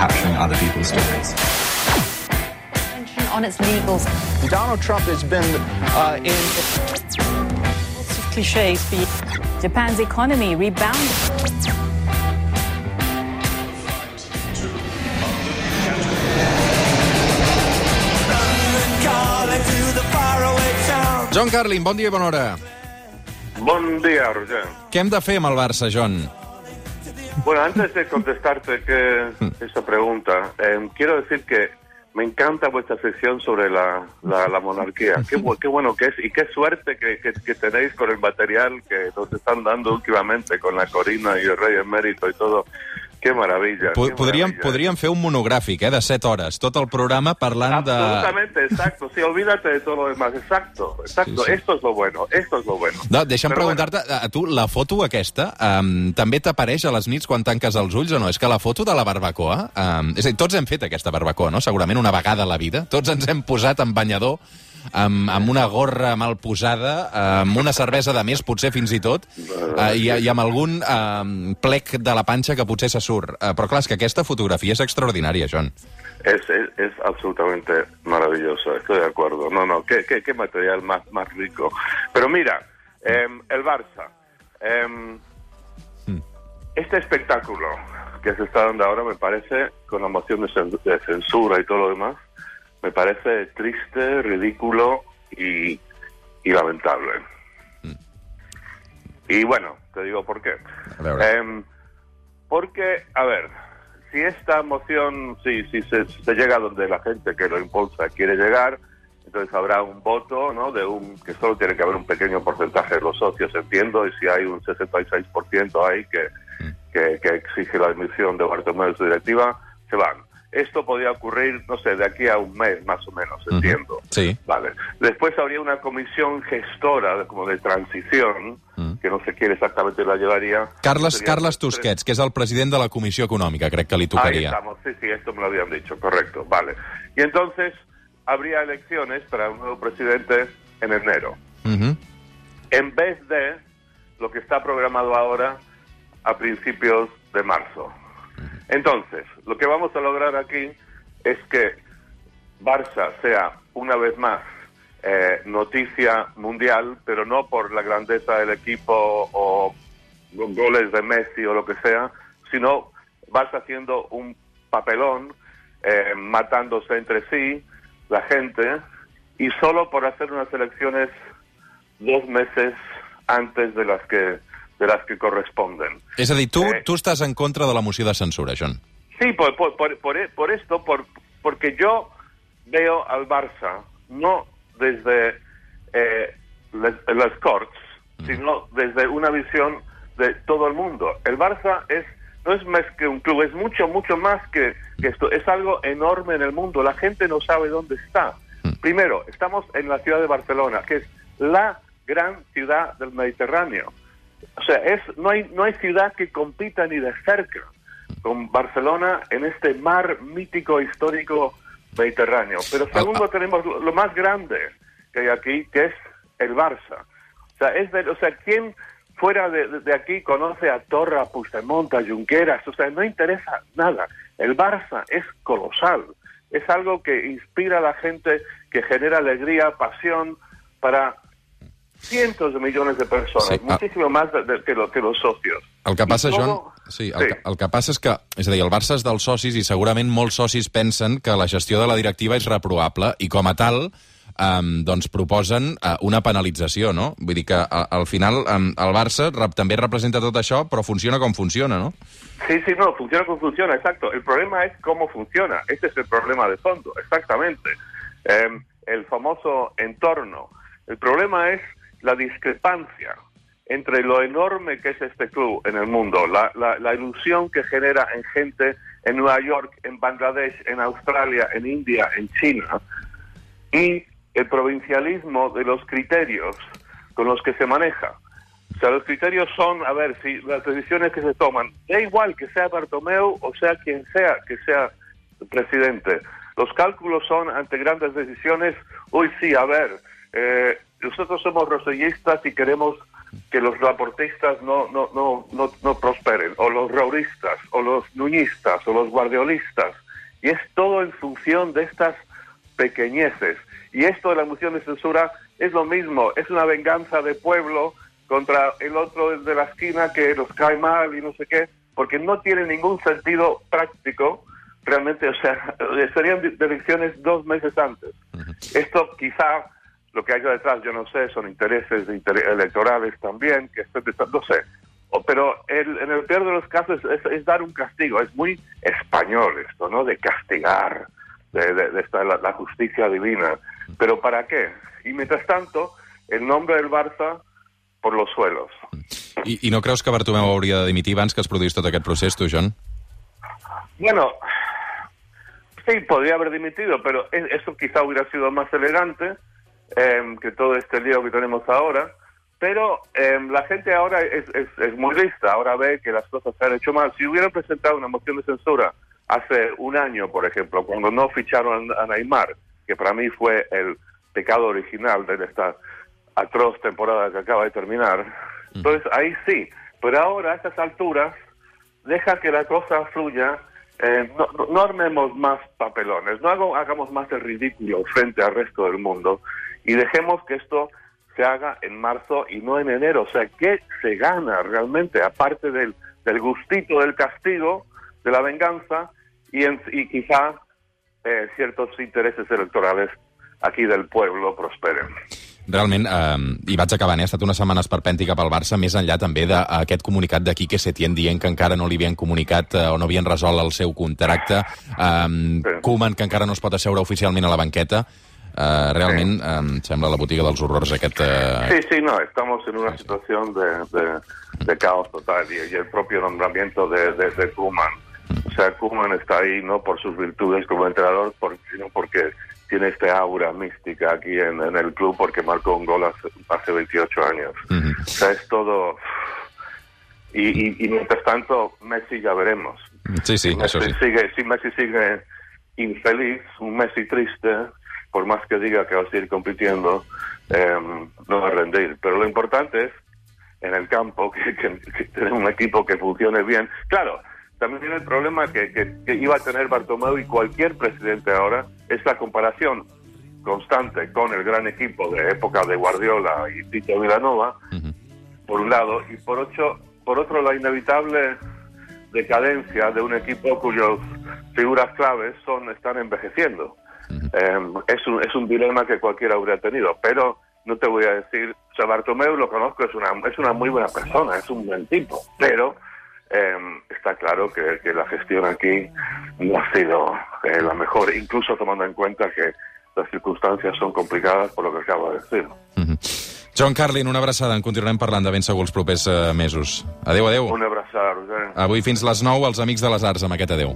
capturing other people's stories. on its legals. Donald Trump has been uh, in. Lots of cliches. Japan's economy rebounded. John Carlin, bon dia i bona hora. Buen día, Roger. Què hem de fer amb el Barça, John? Bueno, antes de contestarte que esta pregunta, eh, quiero decir que me encanta vuestra sección sobre la, la, la monarquía. Qué bueno que es y qué suerte que, que- que tenéis con el material que nos están dando últimamente con la Corina y el Rey Emérito y todo. Qué maravilla. Po qué podríem, maravilla. podríem fer un monogràfic, eh, de 7 hores, tot el programa parlant de... Absolutamente, exacto. Sí, olvídate de todo lo demás. Exacto, exacto. Sí, sí. Esto es lo bueno, esto es lo bueno. No, deixa'm preguntar-te, a tu, la foto aquesta, um, també t'apareix a les nits quan tanques els ulls o no? És que la foto de la barbacoa... Um, és a dir, tots hem fet aquesta barbacoa, no? Segurament una vegada a la vida. Tots ens hem posat en banyador, amb, amb una gorra mal posada, amb una cervesa de més, potser fins i tot, uh, i, i amb algun um, plec de la panxa que potser se surt. Uh, però clar, és que aquesta fotografia és extraordinària, John. Es, es, es absolutamente maravilloso, estoy de acuerdo. No, no, qué, qué, qué material más, más rico. Pero mira, em, el Barça, em, este espectáculo que se está dando ahora me parece, con la moción de censura y todo lo demás, me parece triste, ridículo y, y lamentable. Y bueno, te digo por qué. Em, porque, a ver, si esta moción, si, si se, se llega donde la gente que lo impulsa quiere llegar, entonces habrá un voto, ¿no? De un que solo tiene que haber un pequeño porcentaje de los socios, entiendo, y si hay un 66% ahí que, que, que exige la admisión de Bartomeu de su directiva, se van. Esto podría ocurrir, no sé, de aquí a un mes más o menos, entiendo. Sí. Vale. Después habría una comisión gestora, como de transición, que no sé quién exactamente la llevaría. Carles, Sería- Carles Tusquets, que és el president de la Comissió Econòmica, crec que li Ahí tocaria. estamos, sí, sí, esto me lo habían dicho, correcto, vale. Y entonces habría elecciones para un nuevo presidente en enero, en vez de lo que está programado ahora a principios de marzo. Entonces, lo que vamos a lograr aquí es que Barça sea una vez más eh, noticia mundial, pero no por la grandeza del equipo o goles de Messi o lo que sea, sino Barça haciendo un papelón, eh, matándose entre sí, la gente, y solo por hacer unas elecciones dos meses antes de las que de las que corresponden. És a dir, tu, Eh. tu estàs en contra de la moció de censura, John. Sí, por, por, por, por, e- por esto, por, porque yo veo al Barça no desde eh, les, las Corts, sino desde una visión de todo el mundo. El Barça es no es más que un club, es mucho, mucho más que, que esto. Es algo enorme en el mundo. La gente no sabe dónde está. Primero, estamos en la ciudad de Barcelona, que es la gran ciudad del Mediterráneo. O sea, es, no, hay, no hay ciudad que compita ni de cerca con Barcelona en este mar mítico histórico mediterráneo. Pero segundo tenemos lo, lo más grande que hay aquí, que es el Barça. O sea, es de, o sea, ¿quién fuera de, de- de aquí conoce a Torra, Puigdemont, a Junqueras? O sea, no interesa nada. El Barça es colosal. Es algo que inspira a la gente, que genera alegría, pasión para cientos de millones de personas, Sí, ah. muchísimo más de- de- que, lo- que los socios. El que passa, todo- Sí, el, Sí. Que, el que passa és que, és a dir, el Barça és dels socis i segurament molts socis pensen que la gestió de la directiva és reprobable i com a tal um, doncs proposen uh, una penalització, no? Vull dir que a, al final um, el Barça rep, també representa tot això, però funciona com funciona, no? Sí, sí, no, funciona como funciona, exacto. El problema es cómo funciona. Este es el problema de fondo, exactamente. Eh, el famoso entorno. El problema es la discrepancia entre lo enorme que es este club en el mundo, la, la, la ilusión que genera en gente en Nueva York, en Bangladesh, en Australia, en India, en China, y el provincialismo de los criterios con los que se maneja. O sea, los criterios son, a ver, si las decisiones que se toman, da igual que sea Bartomeu o sea quien sea que sea presidente. Los cálculos son ante grandes decisiones, uy, sí, a ver, eh, nosotros somos rosellistas y queremos que los laportistas no, no, no, no, no prosperen, o los rauristas, o los nuñistas, o los guardiolistas. Y es todo en función de estas pequeñeces. Y esto de la moción de censura es lo mismo, es una venganza de pueblo contra el otro de la esquina que los cae mal y no sé qué, porque no tiene ningún sentido práctico realmente, o sea, serían elecciones dos meses antes. Esto quizá lo que haya detrás, yo no sé, son intereses electorales también, que no sé. Pero el- en el peor de los casos es, es dar un castigo, es muy español esto, ¿no? De castigar, de, de- de esta, la, la justicia divina. ¿Pero para qué? Y mientras tanto, el nombre del Barça por los suelos. I, I no creus que Bartomeu hauria de dimitir abans que es produís tot aquest procés, tu, John? Bueno, sí, podría haber dimitido, pero eso quizá hubiera sido más elegante em, que todo este lío que tenemos ahora. Pero em, la gente ahora es, es, es muy lista, ahora ve que las cosas se han hecho mal. Si hubieran presentado una moción de censura hace un año, por ejemplo, cuando no ficharon a Neymar, que para mí fue el pecado original de esta atroz temporada que acaba de terminar, entonces ahí sí. Pero ahora, a estas alturas, deja que la cosa fluya, eh, no armemos más papelones, no hago- hagamos más el ridículo frente al resto del mundo y dejemos que esto se haga en marzo y no en enero. O sea, ¿qué se gana realmente? Aparte del, del gustito del castigo, de la venganza y, en- y quizá eh, ciertos intereses electorales aquí del pueblo prosperen. Realment, eh, i vaig acabant, eh? ha estat una setmana esperpèntica pel Barça, més enllà també d'aquest comunicat de Quique Setién dient que encara no li havien comunicat eh, o no havien resolt el seu contracte, eh, Sí. Koeman, que encara no es pot asseure oficialment a la banqueta, eh, realment eh, em sembla la botiga dels horrors aquest... Eh... Sí, sí, no, estamos en una situación de, de- de caos total y, y el propio nombramiento de, de, de Koeman. O sea, Koeman está ahí no por sus virtudes como entrenador, por- sino porque tiene este aura mística aquí en, en el club porque marcó un gol hace, hace 28 años. O sea, es todo... Y, y, y mientras tanto, Messi ya veremos. Sí, sí, Messi això sí. sigue, si Messi sigue infeliz, un Messi triste, por más que diga que va a seguir compitiendo, eh, no va a rendir. Pero lo importante es en el campo que, que, que tener un equipo que funcione bien. Claro, también tiene el problema que, iba a tener Bartomeu y cualquier presidente ahora, es la comparación constante con el gran equipo de época de Guardiola y Tito Villanova, Ujú. por un lado, y por, ocho, por otro la inevitable decadencia de un equipo cuyas figuras claves son están envejeciendo. Eh, es, un, es un dilema que cualquiera habría tenido, pero no te voy a decir, o sea, Bartomeu lo conozco, es una, es una muy buena persona, es un buen tipo, pero eh, está claro que, que la gestión aquí no ha sido eh, la mejor, incluso tomando en cuenta que las circunstancias son complicadas por lo que acabo de decir. Mhm. John Carlin, una abraçada. En continuarem parlant de ben segur els propers eh, mesos. Adéu, adéu. Una abraçada, Roger. Avui fins les 9, els Amics de les Arts, amb aquest adéu.